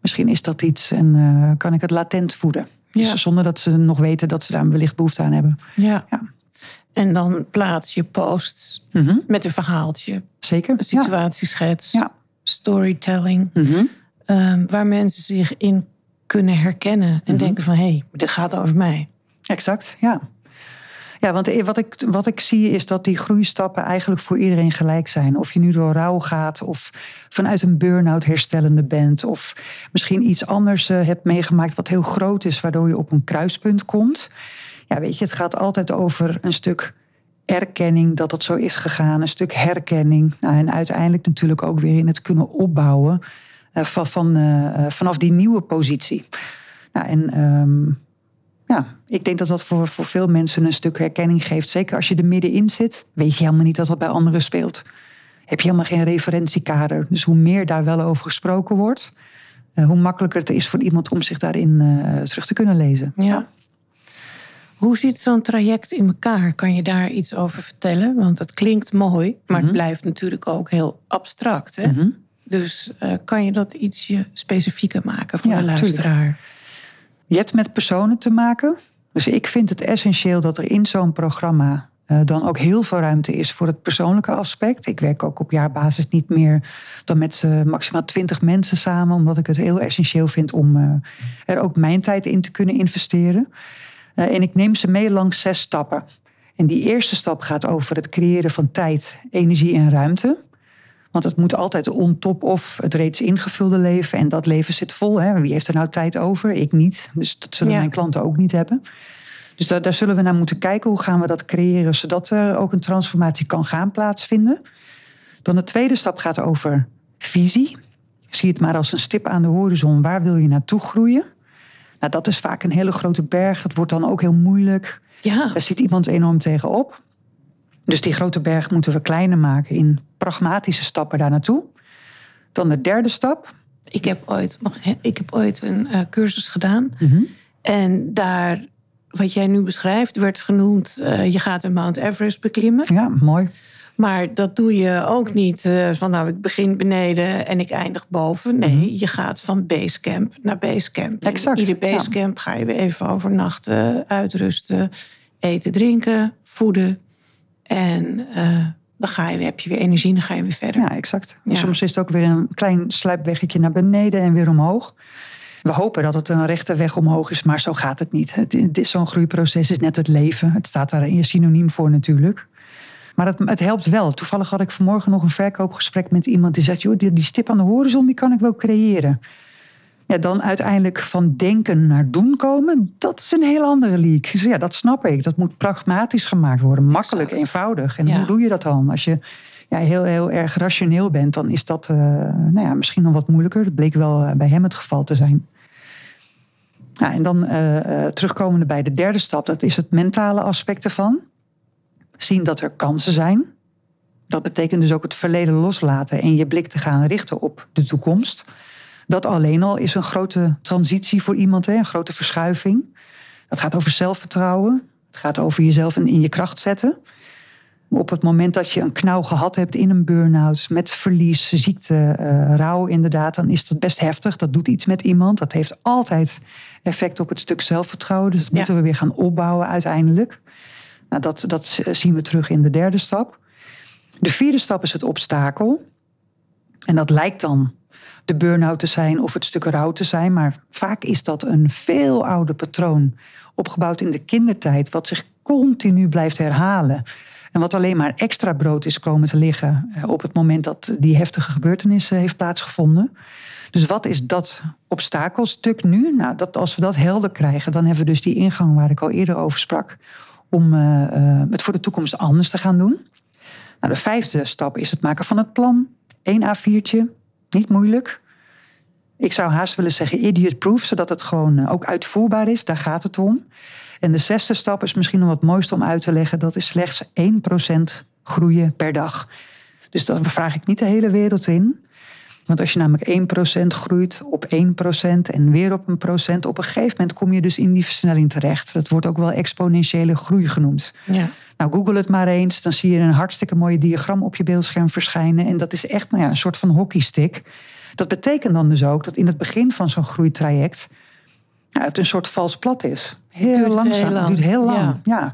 misschien is dat iets en kan ik het latent voeden. Ja. Dus zonder dat ze nog weten dat ze daar wellicht behoefte aan hebben. Ja. ja. En dan plaats je posts mm -hmm. met een verhaaltje. Zeker. Een situatieschets. Ja. Storytelling. Mm -hmm. um, waar mensen zich in kunnen herkennen. En mm -hmm. denken van, hé, hey, dit gaat over mij. Exact, ja. Ja, want wat ik, wat ik zie is dat die groeistappen eigenlijk voor iedereen gelijk zijn. Of je nu door rouw gaat, of vanuit een burn-out herstellende bent, of misschien iets anders uh, hebt meegemaakt wat heel groot is, waardoor je op een kruispunt komt. Ja, weet je, het gaat altijd over een stuk erkenning dat het zo is gegaan, een stuk herkenning. Nou, en uiteindelijk natuurlijk ook weer in het kunnen opbouwen uh, van, van, uh, vanaf die nieuwe positie. Nou, en um, ja, ik denk dat dat voor, voor veel mensen een stuk herkenning geeft. Zeker als je er middenin zit, weet je helemaal niet dat dat bij anderen speelt. Heb je helemaal geen referentiekader. Dus hoe meer daar wel over gesproken wordt, hoe makkelijker het is voor iemand om zich daarin terug te kunnen lezen. Ja. Hoe zit zo'n traject in elkaar? Kan je daar iets over vertellen? Want het klinkt mooi, maar mm -hmm. het blijft natuurlijk ook heel abstract. Hè? Mm -hmm. Dus uh, kan je dat ietsje specifieker maken voor ja, de luisteraar? Tuurlijk. Je hebt met personen te maken. Dus ik vind het essentieel dat er in zo'n programma uh, dan ook heel veel ruimte is voor het persoonlijke aspect. Ik werk ook op jaarbasis niet meer dan met uh, maximaal twintig mensen samen, omdat ik het heel essentieel vind om uh, er ook mijn tijd in te kunnen investeren. En ik neem ze mee langs zes stappen. En die eerste stap gaat over het creëren van tijd, energie en ruimte. Want het moet altijd on top of het reeds ingevulde leven. En dat leven zit vol. Hè. Wie heeft er nou tijd over? Ik niet. Dus dat zullen ja. mijn klanten ook niet hebben. Dus daar, daar, zullen we naar moeten kijken. Hoe gaan we dat creëren zodat er ook een transformatie kan gaan plaatsvinden? Dan de tweede stap gaat over visie. Zie het maar als een stip aan de horizon. Waar wil je naartoe groeien? Nou, dat is vaak een hele grote berg. Dat wordt dan ook heel moeilijk. Ja. Daar zit iemand enorm tegenop. Dus die grote berg moeten we kleiner maken in pragmatische stappen daar naartoe. Dan de derde stap. Ik heb ooit, ik heb ooit een uh, cursus gedaan. Mm -hmm. En daar, wat jij nu beschrijft, werd genoemd: uh, je gaat een Mount Everest beklimmen. Ja, mooi. Maar dat doe je ook niet uh, van nou, ik begin beneden en ik eindig boven. Nee, mm -hmm. je gaat van basecamp naar basecamp. Exact. In ieder basecamp ja. ga je weer even overnachten, uitrusten, eten, drinken, voeden. En uh, dan ga je, heb je weer energie en dan ga je weer verder. Ja, exact. Ja. Soms is het ook weer een klein sluipweggetje naar beneden en weer omhoog. We hopen dat het een rechte weg omhoog is, maar zo gaat het niet. Het, het is zo'n groeiproces, is net het leven. Het staat daar synoniem voor natuurlijk. Maar het, het, helpt wel. Toevallig had ik vanmorgen nog een verkoopgesprek met iemand die zegt: joh, die, die stip aan de horizon die kan ik wel creëren. Ja, dan uiteindelijk van denken naar doen komen, dat is een heel andere league. Dus ja, dat snap ik. Dat moet pragmatisch gemaakt worden. Makkelijk, exact. eenvoudig. En ja. hoe doe je dat dan? Als je ja, heel, heel erg rationeel bent, dan is dat uh, nou ja, misschien nog wat moeilijker. Dat bleek wel bij hem het geval te zijn. Ja, en dan uh, terugkomende bij de derde stap, dat is het mentale aspect ervan. Zien dat er kansen zijn. Dat betekent dus ook het verleden loslaten en je blik te gaan richten op de toekomst. Dat alleen al is een grote transitie voor iemand, hè, een grote verschuiving. Het gaat over zelfvertrouwen. Het gaat over jezelf in je kracht zetten. Op het moment dat je een knauw gehad hebt in een burn-out, met verlies, ziekte, uh, rouw inderdaad, dan is dat best heftig. Dat doet iets met iemand. Dat heeft altijd effect op het stuk zelfvertrouwen. Dus dat ja. moeten we weer gaan opbouwen uiteindelijk. Nou, dat, dat zien we terug in de derde stap. De vierde stap is het obstakel. En dat lijkt dan de burn-out te zijn of het stuk rouw te zijn. Maar vaak is dat een veel ouder patroon, opgebouwd in de kindertijd, wat zich continu blijft herhalen. En wat alleen maar extra brood is komen te liggen eh, op het moment dat die heftige gebeurtenis heeft plaatsgevonden. Dus wat is dat obstakelstuk nu? Nou, dat, als we dat helder krijgen, dan hebben we dus die ingang waar ik al eerder over sprak, om uh, uh, het voor de toekomst anders te gaan doen. Nou, de vijfde stap is het maken van het plan. Eén A4'tje, niet moeilijk. Ik zou haast willen zeggen idiot-proof, zodat het gewoon ook uitvoerbaar is. Daar gaat het om. En de zesde stap is misschien nog wat mooiste om uit te leggen. Dat is slechts 1% groeien per dag. Dus daar vraag ik niet de hele wereld in. Want als je namelijk 1% groeit op 1% en weer op een procent, op een gegeven moment kom je dus in die versnelling terecht. Dat wordt ook wel exponentiële groei genoemd. Ja. Nou, google het maar eens, dan zie je een hartstikke mooie diagram op je beeldscherm verschijnen. En dat is echt nou ja, een soort van hockeystick. Dat betekent dan dus ook dat in het begin van zo'n groeitraject ja, het een soort vals plat is. Heel langzaam. heel lang. Het duurt heel lang. Ja. Ja.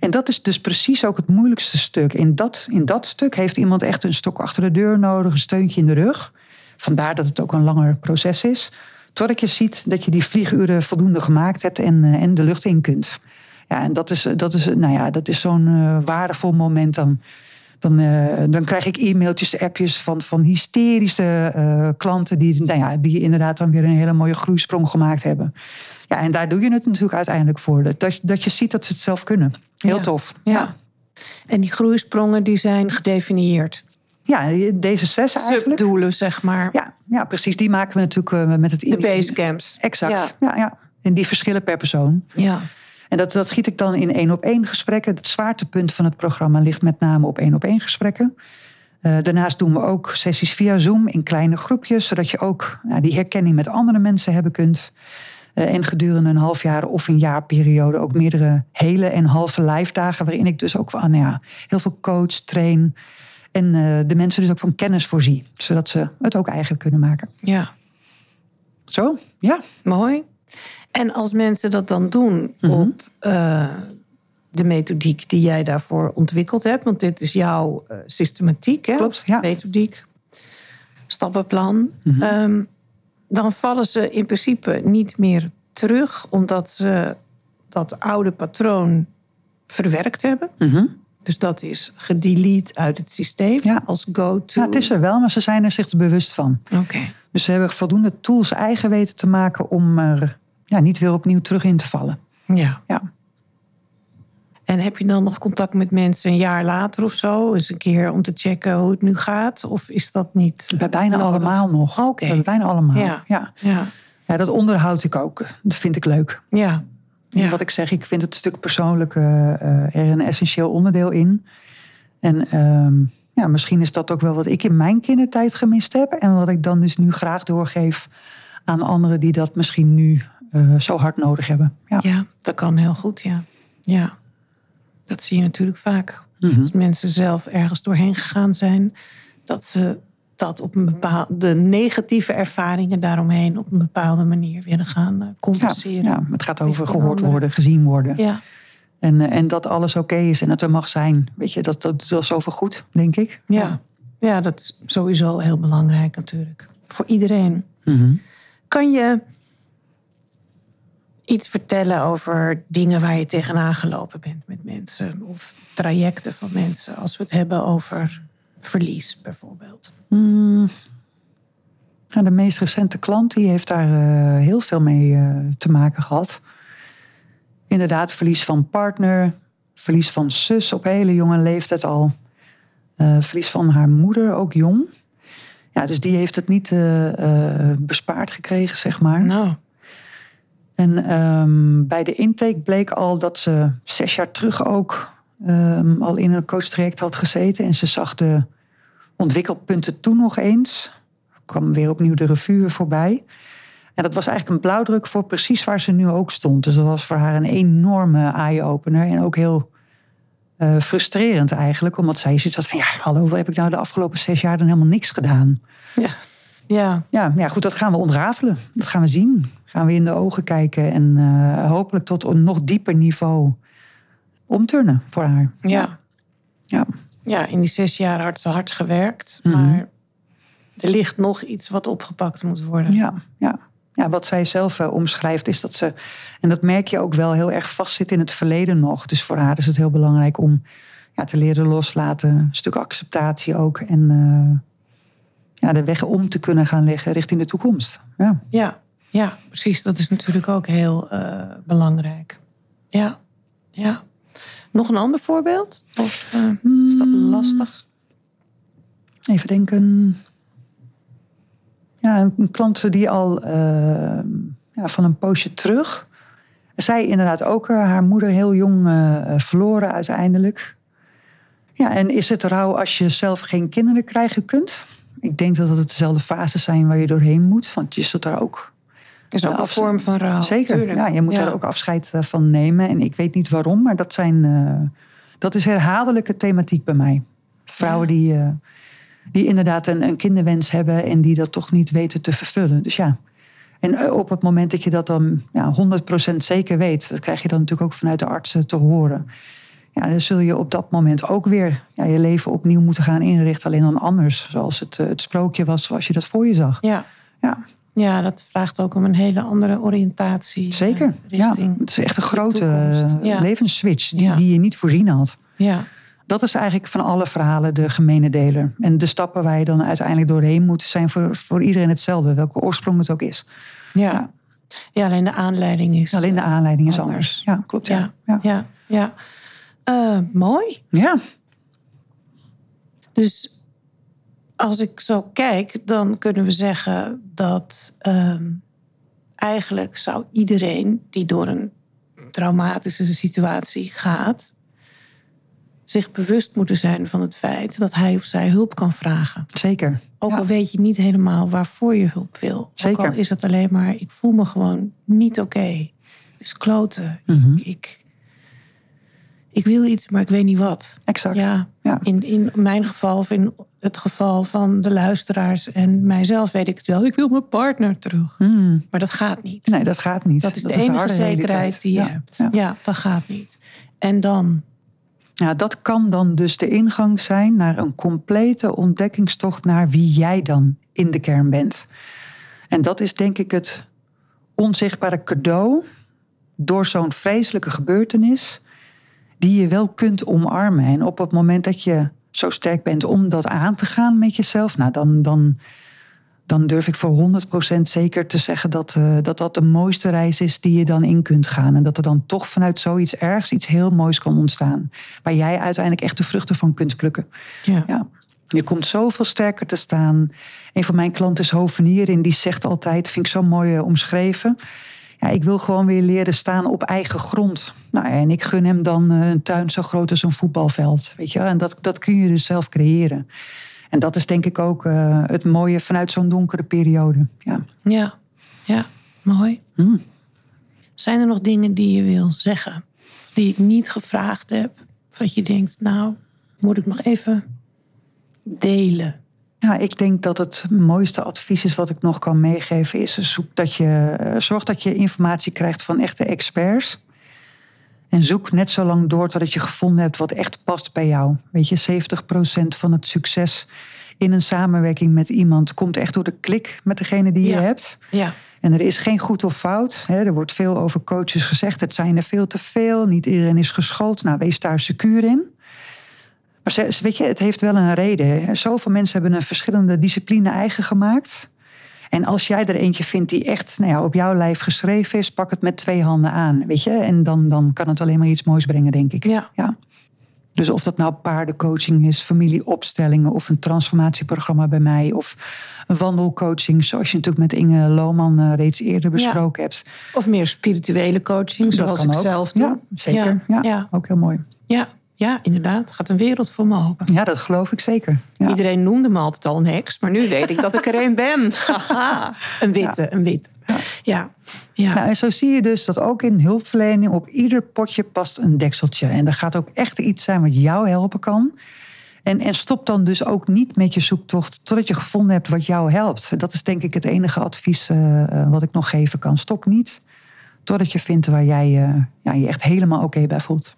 En dat is dus precies ook het moeilijkste stuk. In dat, in dat stuk heeft iemand echt een stok achter de deur nodig, een steuntje in de rug. Vandaar dat het ook een langer proces is. Totdat je ziet dat je die vlieguren voldoende gemaakt hebt en, eh, en de lucht in kunt. Ja, en dat is, dat is, nou ja, dat is zo'n eh, waardevol moment. Dan, dan, eh, dan krijg ik e-mailtjes, appjes van, van hysterische klanten die, nou ja, die inderdaad dan weer een hele mooie groeisprong gemaakt hebben. Ja, en daar doe je het natuurlijk uiteindelijk voor. Dat, dat, je- ziet dat ze het zelf kunnen. Heel Ja. tof. Ja. En die groeisprongen die zijn gedefinieerd. Ja, deze zes eigenlijk. Subdoelen, zeg maar. Ja, ja, precies. Die maken we natuurlijk eh, met het De basecamps. Exact. Ja. Ja, En die verschillen per persoon. Ja. En dat, dat giet ik dan in één op één gesprekken. Het zwaartepunt van het programma ligt met name op één op één gesprekken. Eh, daarnaast doen we ook sessies via Zoom in kleine groepjes, zodat je ook nou, die herkenning met andere mensen hebben kunt. Eh, en gedurende een half jaar of een jaarperiode ook meerdere hele en halve live dagen, waarin ik dus ook van, nou ja, heel veel coach, train. En eh, de mensen dus ook van kennis voorzie, zodat ze het ook eigen kunnen maken. ja. Zo, ja. Mooi. En als mensen dat dan doen Mhm. op eh, de methodiek die jij daarvoor ontwikkeld hebt, want dit is jouw eh, systematiek, hè? Klopt, ja. methodiek, stappenplan, Mhm. Ehm, dan vallen ze in principe niet meer terug, omdat ze dat oude patroon verwerkt hebben. Dus dat is gedelete uit het systeem. Ja. als go-to. ja, het is er wel, maar ze zijn er zich bewust van. Oké. Dus ze hebben voldoende tools eigen weten te maken om er ja, niet weer opnieuw terug in te vallen. Ja. Ja. En heb je dan nog contact met mensen een jaar later of zo? Eens een keer om te checken hoe het nu gaat? Of is dat niet? Bij bijna nodig? allemaal nog. Oké. Bij bijna allemaal. Ja. Ja. Ja. Ja. dat onderhoud ik ook. Dat vind ik leuk. Ja. Ja. Wat ik zeg, ik vind het stuk persoonlijk eh, er een essentieel onderdeel in. En ehm, ja, misschien is dat ook wel wat ik in mijn kindertijd gemist heb. En wat ik dan dus nu graag doorgeef aan anderen die dat misschien nu eh, zo hard nodig hebben. Ja. ja, dat kan heel goed, ja. Ja. Dat zie je natuurlijk vaak. Mhm. Als mensen zelf ergens doorheen gegaan zijn, dat ze dat op een bepaalde negatieve ervaringen daaromheen op een bepaalde manier willen gaan eh, Ja, compenseren. ja, het gaat over gehoord worden, gezien worden. Ja. En, eh, en dat alles oké is en het er mag zijn. Weet je, dat, dat, dat is over goed, denk ik. Ja. ja, dat is sowieso heel belangrijk natuurlijk. Voor iedereen. Mhm. Kan je iets vertellen over dingen waar je tegenaan gelopen bent met mensen? Of trajecten van mensen, als we het hebben over verlies bijvoorbeeld. Nou, de meest recente klant die heeft daar eh, heel veel mee eh, te maken gehad. Inderdaad, verlies van partner, verlies van zus op hele jonge leeftijd al. Eh, verlies van haar moeder, ook jong. Ja, dus die heeft het niet eh, eh, bespaard gekregen, zeg maar. Nou, En ehm, bij de intake bleek al dat ze zes jaar terug ook ehm, al in een coachtraject had gezeten. En ze zag de ontwikkelpunten toen nog eens. kwam weer opnieuw de revue voorbij. En dat was eigenlijk een blauwdruk voor precies waar ze nu ook stond. Dus dat was voor haar een enorme eye-opener. En ook heel eh, frustrerend eigenlijk. Omdat zij zoiets had van, ja, hallo, wat heb ik nou de afgelopen zes jaar dan helemaal niks gedaan? ja. Ja, Ja, ja, goed, dat gaan we ontrafelen. Dat gaan we zien. Gaan we in de ogen kijken en eh, hopelijk tot een nog dieper niveau omturnen voor haar. ja. Ja, ja, in die zes jaar had ze hard gewerkt. Mhm. Maar er ligt nog iets wat opgepakt moet worden. ja, ja. ja wat zij zelf eh, omschrijft is dat ze, en dat merk je ook wel, heel erg vastzit in het verleden nog. Dus voor haar is het heel belangrijk om ja, te leren loslaten. Een stuk acceptatie ook. En eh, ja, de weg om te kunnen gaan leggen richting de toekomst. Ja. Ja, ja, precies. Dat is natuurlijk ook heel eh, belangrijk. Ja, ja. Nog een ander voorbeeld? Of eh, is dat lastig? Even denken. Ja, een, klant die al eh, ja, van een poosje terug. Zij inderdaad ook eh, haar moeder heel jong verloren uiteindelijk. Ja, en is het rouw als je zelf geen kinderen krijgen kunt? Ik denk dat het dezelfde fases zijn waar je doorheen moet. Want je zit daar ook is ook Ja, een vorm van rouw. Zeker, tuurlijk. ja, je moet Ja. daar ook afscheid eh, van nemen. En ik weet niet waarom, maar dat, zijn, eh, dat is herhaaldelijke thematiek bij mij. Vrouwen Ja. die, eh, die inderdaad een, een kinderwens hebben en die dat toch niet weten te vervullen. Dus ja, en eh, op het moment dat je dat dan ja, 100% zeker weet, dat krijg je dan natuurlijk ook vanuit de artsen te horen. Ja, dan zul je op dat moment ook weer ja, je leven opnieuw moeten gaan inrichten, alleen dan anders. Zoals het, eh, het sprookje was, zoals je dat voor je zag. Ja. Ja, ja, dat vraagt ook om een hele andere oriëntatie. Zeker. eh, Ja, richting. het is echt een grote eh, Ja. levensswitch die, Ja. die je niet voorzien had. Ja. Dat is eigenlijk van alle verhalen de gemene deler. En de stappen waar je dan uiteindelijk doorheen moet zijn voor, voor iedereen hetzelfde, welke oorsprong het ook is. Ja. Ja. ja, alleen de aanleiding is. Alleen de aanleiding is Anders. anders. Ja, klopt. Ja. Ja, Ja. ja, ja. Eh, mooi. ja. Dus als ik zo kijk, dan kunnen we zeggen dat ehm, eigenlijk zou iedereen die door een traumatische situatie gaat, zich bewust moeten zijn van het feit dat hij of zij hulp kan vragen. zeker. Ook Ja. al weet je niet helemaal waarvoor je hulp wil. Ook Zeker. al is het alleen maar, ik voel me gewoon niet oké. Dus kloten. Mhm. ik, ik, ik wil iets, maar ik weet niet wat. Exact. Ja, Ja. In, in mijn geval of in het geval van de luisteraars en mijzelf weet ik het wel. Ik wil mijn partner terug. Mm. Maar dat gaat niet. Nee, dat gaat niet. Dat is de enige zekerheid realiteit. die je Ja. hebt. Ja. Ja. dat gaat niet. En dan, Ja, dat kan dan dus de ingang zijn naar een complete ontdekkingstocht naar wie jij dan in de kern bent. En dat is denk ik het onzichtbare cadeau door zo'n vreselijke gebeurtenis die je wel kunt omarmen. En op het moment dat je zo sterk bent om dat aan te gaan met jezelf, nou dan, dan, dan durf ik voor 100% zeker te zeggen dat, eh, dat dat de mooiste reis is die je dan in kunt gaan. En dat er dan toch vanuit zoiets ergs iets heel moois kan ontstaan. Waar jij uiteindelijk echt de vruchten van kunt plukken. ja. Ja. Je komt zoveel sterker te staan. Een van mijn klanten is hovenier en die zegt altijd, vind ik zo mooi eh, omschreven. Ja, ik wil gewoon weer leren staan op eigen grond. Nou, en ik gun hem dan eh, een tuin zo groot als een voetbalveld. Weet je? En dat, dat kun je dus zelf creëren. En dat is denk ik ook eh, het mooie vanuit zo'n donkere periode. Ja. Ja, ja, mooi. Mm. Zijn er nog dingen die je wil zeggen? Die ik niet gevraagd heb? Dat je denkt, nou, moet ik nog even delen? Ja, ik denk dat het mooiste advies is wat ik nog kan meegeven is zoek dat je, eh, zorg dat je informatie krijgt van echte experts. En zoek net zo lang door totdat je gevonden hebt wat echt past bij jou. Weet je, 70% van het succes in een samenwerking met iemand komt echt door de klik met degene die Ja. je hebt. Ja, En er is geen goed of fout. Hè. Er wordt veel over coaches gezegd. Het zijn er veel te veel. Niet iedereen is geschoold. Nou, wees daar secuur in. Maar ze- weet je, het heeft wel een reden. hè. Zoveel mensen hebben een verschillende discipline eigen gemaakt. En als jij er eentje vindt die echt nou ja, op jouw lijf geschreven is, pak het met twee handen aan. Weet je? En dan, dan kan het alleen maar iets moois brengen, denk ik. ja, Ja. Dus of dat nou paardencoaching is, familieopstellingen of een transformatieprogramma bij mij of een wandelcoaching, zoals je natuurlijk met Inge Lohman eh, reeds eerder besproken hebt. Of meer spirituele coaching, zoals ik ook. zelf doe. Ja, zeker. Ja, Ook heel mooi. ja, ja, inderdaad. Gaat een wereld voor me open. Ja, dat geloof ik zeker. Ja. Iedereen noemde me altijd al een heks, maar nu weet ik dat ik er een ben. (laughs) Een witte, een witte. Ja, ja. Nou, en zo zie je dus dat ook in hulpverlening op ieder potje past een dekseltje. En er gaat ook echt iets zijn wat jou helpen kan. En, en stop dan dus ook niet met je zoektocht totdat je gevonden hebt wat jou helpt. Dat is denk ik het enige advies eh, eh, wat ik nog geven kan. Stop niet totdat je vindt waar jij eh, ja, je echt helemaal oké bij voelt.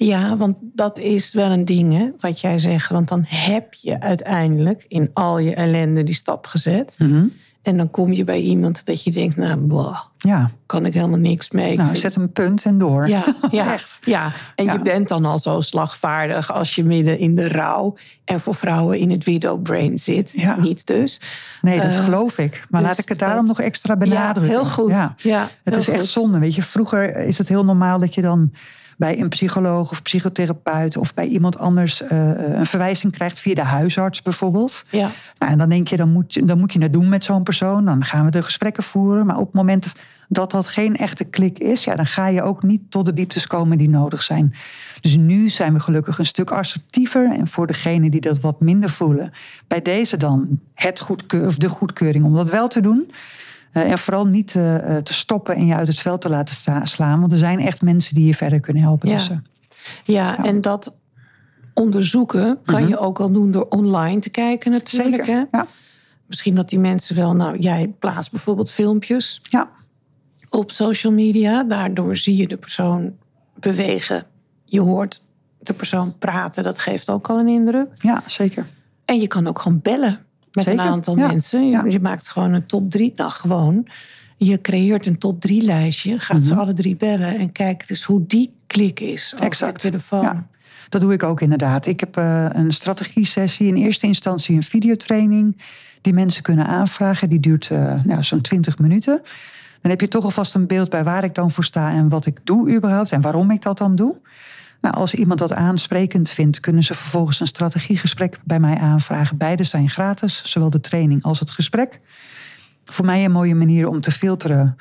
Ja, want dat is wel een ding, hè, wat jij zegt. Want dan heb je uiteindelijk in al je ellende die stap gezet. Mhm. En dan kom je bij iemand dat je denkt, nou, bah, Ja, kan ik helemaal niks mee. Nou, zet een punt en door. ja, (laughs) ja, Echt. ja, en Ja. je bent dan al zo slagvaardig als je midden in de rouw en voor vrouwen in het widow brain zit. Ja. Niet dus. Nee, dat Eh, geloof ik. Maar dus laat ik het daarom dat- nog extra benadrukken. Ja, heel goed. Ja. Het heel is echt zonde. Weet je, vroeger is het heel normaal dat je dan bij een psycholoog of psychotherapeut of bij iemand anders uh, een verwijzing krijgt via de huisarts bijvoorbeeld. Ja. Nou, en dan denk je, dan moet, je, dan moet je het doen met zo'n persoon. Dan gaan we de gesprekken voeren. Maar op het moment dat dat geen echte klik is, ja, dan ga je ook niet tot de dieptes komen die nodig zijn. Dus nu zijn we gelukkig een stuk assertiever. En voor degenen die dat wat minder voelen, bij deze dan het goedkeur, of de goedkeuring om dat wel te doen. Uh, en vooral niet uh, te stoppen en je uit het veld te laten slaan. Want er zijn echt mensen die je verder kunnen helpen. Ja, Dus, ja, ja. en dat onderzoeken kan Mhm. je ook al doen door online te kijken natuurlijk. zeker. Hè? Ja. Misschien dat die mensen wel, nou jij plaatst bijvoorbeeld filmpjes ja, op social media. Daardoor zie je de persoon bewegen. Je hoort de persoon praten. Dat geeft ook al een indruk. ja, zeker. En je kan ook gewoon bellen met Zeker, een aantal ja, mensen. Je, ja. je maakt gewoon een top drie. Nou, gewoon. Je creëert een top drie lijstje. Gaat ze alle drie bellen. En kijk dus hoe die klik is over Exact. de telefoon. Ja, dat doe ik ook inderdaad. Ik heb eh, een strategie-sessie. In eerste instantie een videotraining die mensen kunnen aanvragen. Die duurt nou, zo'n 20 minuten. Dan heb je toch alvast een beeld bij waar ik dan voor sta en wat ik doe überhaupt en waarom ik dat dan doe. Nou, als iemand dat aansprekend vindt, kunnen ze vervolgens een strategiegesprek bij mij aanvragen. Beide zijn gratis, zowel de training als het gesprek. Voor mij een mooie manier om te filteren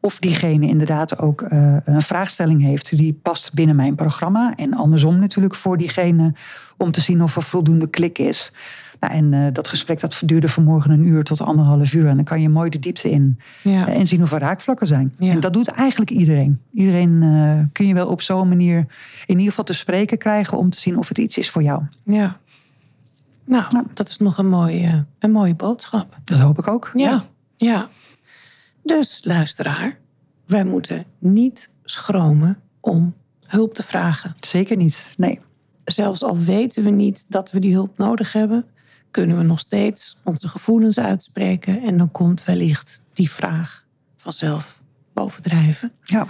of diegene inderdaad ook uh, een vraagstelling heeft die past binnen mijn programma. En andersom natuurlijk voor diegene om te zien of er voldoende klik is. Nou, en uh, dat gesprek dat duurde vanmorgen een uur tot anderhalf uur. En dan kan je mooi de diepte in Ja. uh, en zien er raakvlakken zijn. Ja. En dat doet eigenlijk iedereen. Iedereen uh, kun je wel op zo'n manier in ieder geval te spreken krijgen om te zien of het iets is voor jou. Ja. Nou, Ja. dat is nog een mooie, een mooie boodschap. Dat hoop ik ook. Ja. ja. Dus luisteraar, wij moeten niet schromen om hulp te vragen. Zeker niet. Nee. Zelfs al weten we niet dat we die hulp nodig hebben, kunnen we nog steeds onze gevoelens uitspreken. En dan komt wellicht die vraag vanzelf bovendrijven. Ja.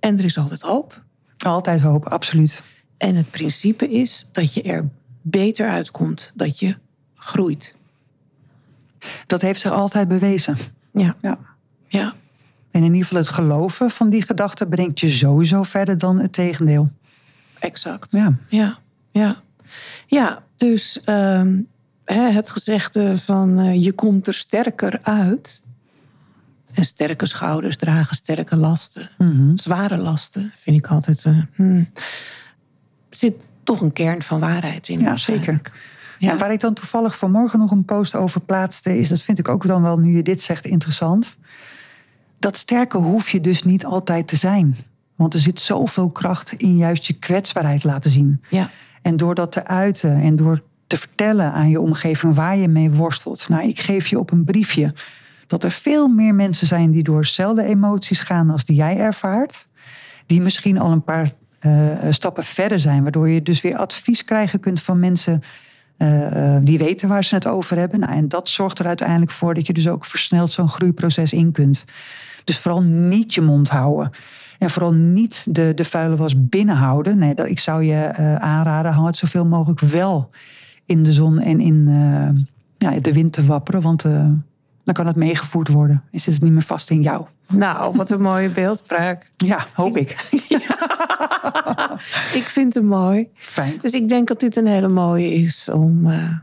En er is altijd hoop. Altijd hoop, absoluut. En het principe is dat je er beter uitkomt, dat je groeit. Dat heeft zich altijd bewezen. Ja, Ja. ja, En in ieder geval het geloven van die gedachte brengt je sowieso verder dan het tegendeel. exact. Ja. Ja, ja. Ja, dus ehm, het gezegde van eh, je komt er sterker uit. En sterke schouders dragen sterke lasten. Zware lasten vind ik altijd. eh, hmm. Zit toch een kern van waarheid in. Ja, zeker. Ja. En waar ik dan toevallig vanmorgen nog een post over plaatste, is dat vind ik ook dan wel, nu je dit zegt, interessant. Dat sterke hoef je dus niet altijd te zijn. Want er zit zoveel kracht in juist je kwetsbaarheid laten zien. Ja. En door dat te uiten en door te vertellen aan je omgeving waar je mee worstelt. Nou, ik geef je op een briefje dat er veel meer mensen zijn die door dezelfde emoties gaan als die jij ervaart. Die misschien al een paar uh, stappen verder zijn, waardoor je dus weer advies krijgen kunt van mensen uh, die weten waar ze het over hebben. Nou, en dat zorgt er uiteindelijk voor dat je dus ook versneld zo'n groeiproces in kunt. Dus vooral niet je mond houden. En vooral niet de, de vuile was binnenhouden. Nee, dat, ik zou je aanraden, hou het zoveel mogelijk wel in de zon en in uh, ja, de wind te wapperen. Want uh, dan kan het meegevoerd worden. En zit het niet meer vast in jou. Nou, wat een mooie beeldspraak. Ja, hoop ik. (laughs) ik vind het mooi. Fijn. Dus ik denk dat dit een hele mooie is om uh,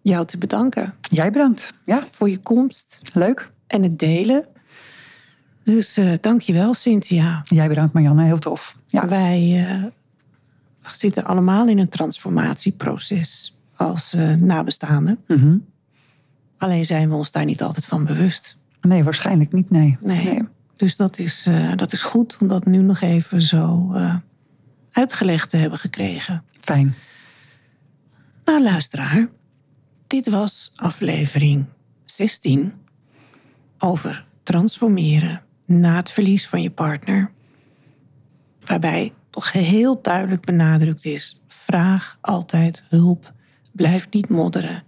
jou te bedanken. Jij bedankt. Ja. Voor je komst. Leuk. En het delen. Dus uh, dank je wel, Cynthia. Jij bedankt, Marianne. Heel tof. Ja. Wij uh, zitten allemaal in een transformatieproces als uh, nabestaanden. Mm -hmm. Alleen zijn we ons daar niet altijd van bewust. Nee, waarschijnlijk niet. Nee. nee. nee. Dus dat is, uh, dat is goed om dat nu nog even zo uh, uitgelegd te hebben gekregen. Fijn. Nou, luisteraar. Dit was aflevering 16 over transformeren na het verlies van je partner. Waarbij toch heel duidelijk benadrukt is: vraag altijd hulp. Blijf niet modderen.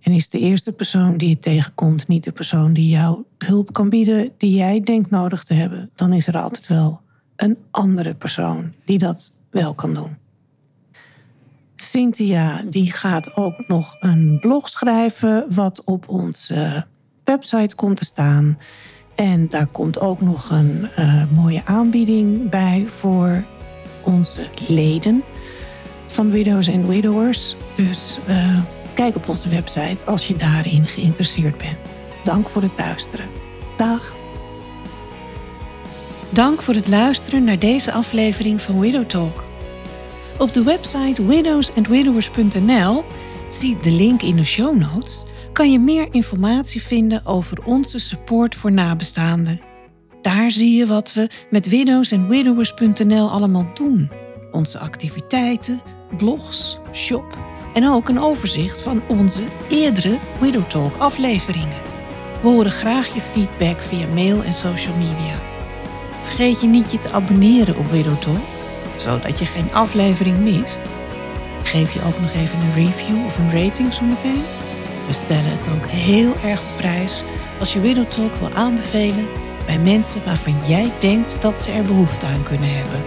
En is de eerste persoon die je tegenkomt niet de persoon die jou hulp kan bieden, die jij denkt nodig te hebben, dan is er altijd wel een andere persoon die dat wel kan doen. Cynthia die gaat ook nog een blog schrijven wat op onze website komt te staan. En daar komt ook nog een uh, mooie aanbieding bij voor onze leden van Widows en Widowers. Dus uh, kijk op onze website als je daarin geïnteresseerd bent. Dank voor het luisteren. Dag. Dank voor het luisteren naar deze aflevering van Widow Talk. Op de website widowsandwidowers.nl, zie de link in de show notes, kan je meer informatie vinden over onze support voor nabestaanden. Daar zie je wat we met widowsandwidowers.nl allemaal doen. Onze activiteiten, blogs, shop en ook een overzicht van onze eerdere Widow Talk afleveringen. We horen graag je feedback via mail en social media. Vergeet je niet je te abonneren op Widow Talk, zodat je geen aflevering mist. Geef je ook nog even een review of een rating zometeen. We stellen het ook heel erg op prijs als je Widow Talk wil aanbevelen bij mensen waarvan jij denkt dat ze er behoefte aan kunnen hebben.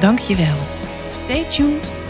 Dank je wel. Stay tuned.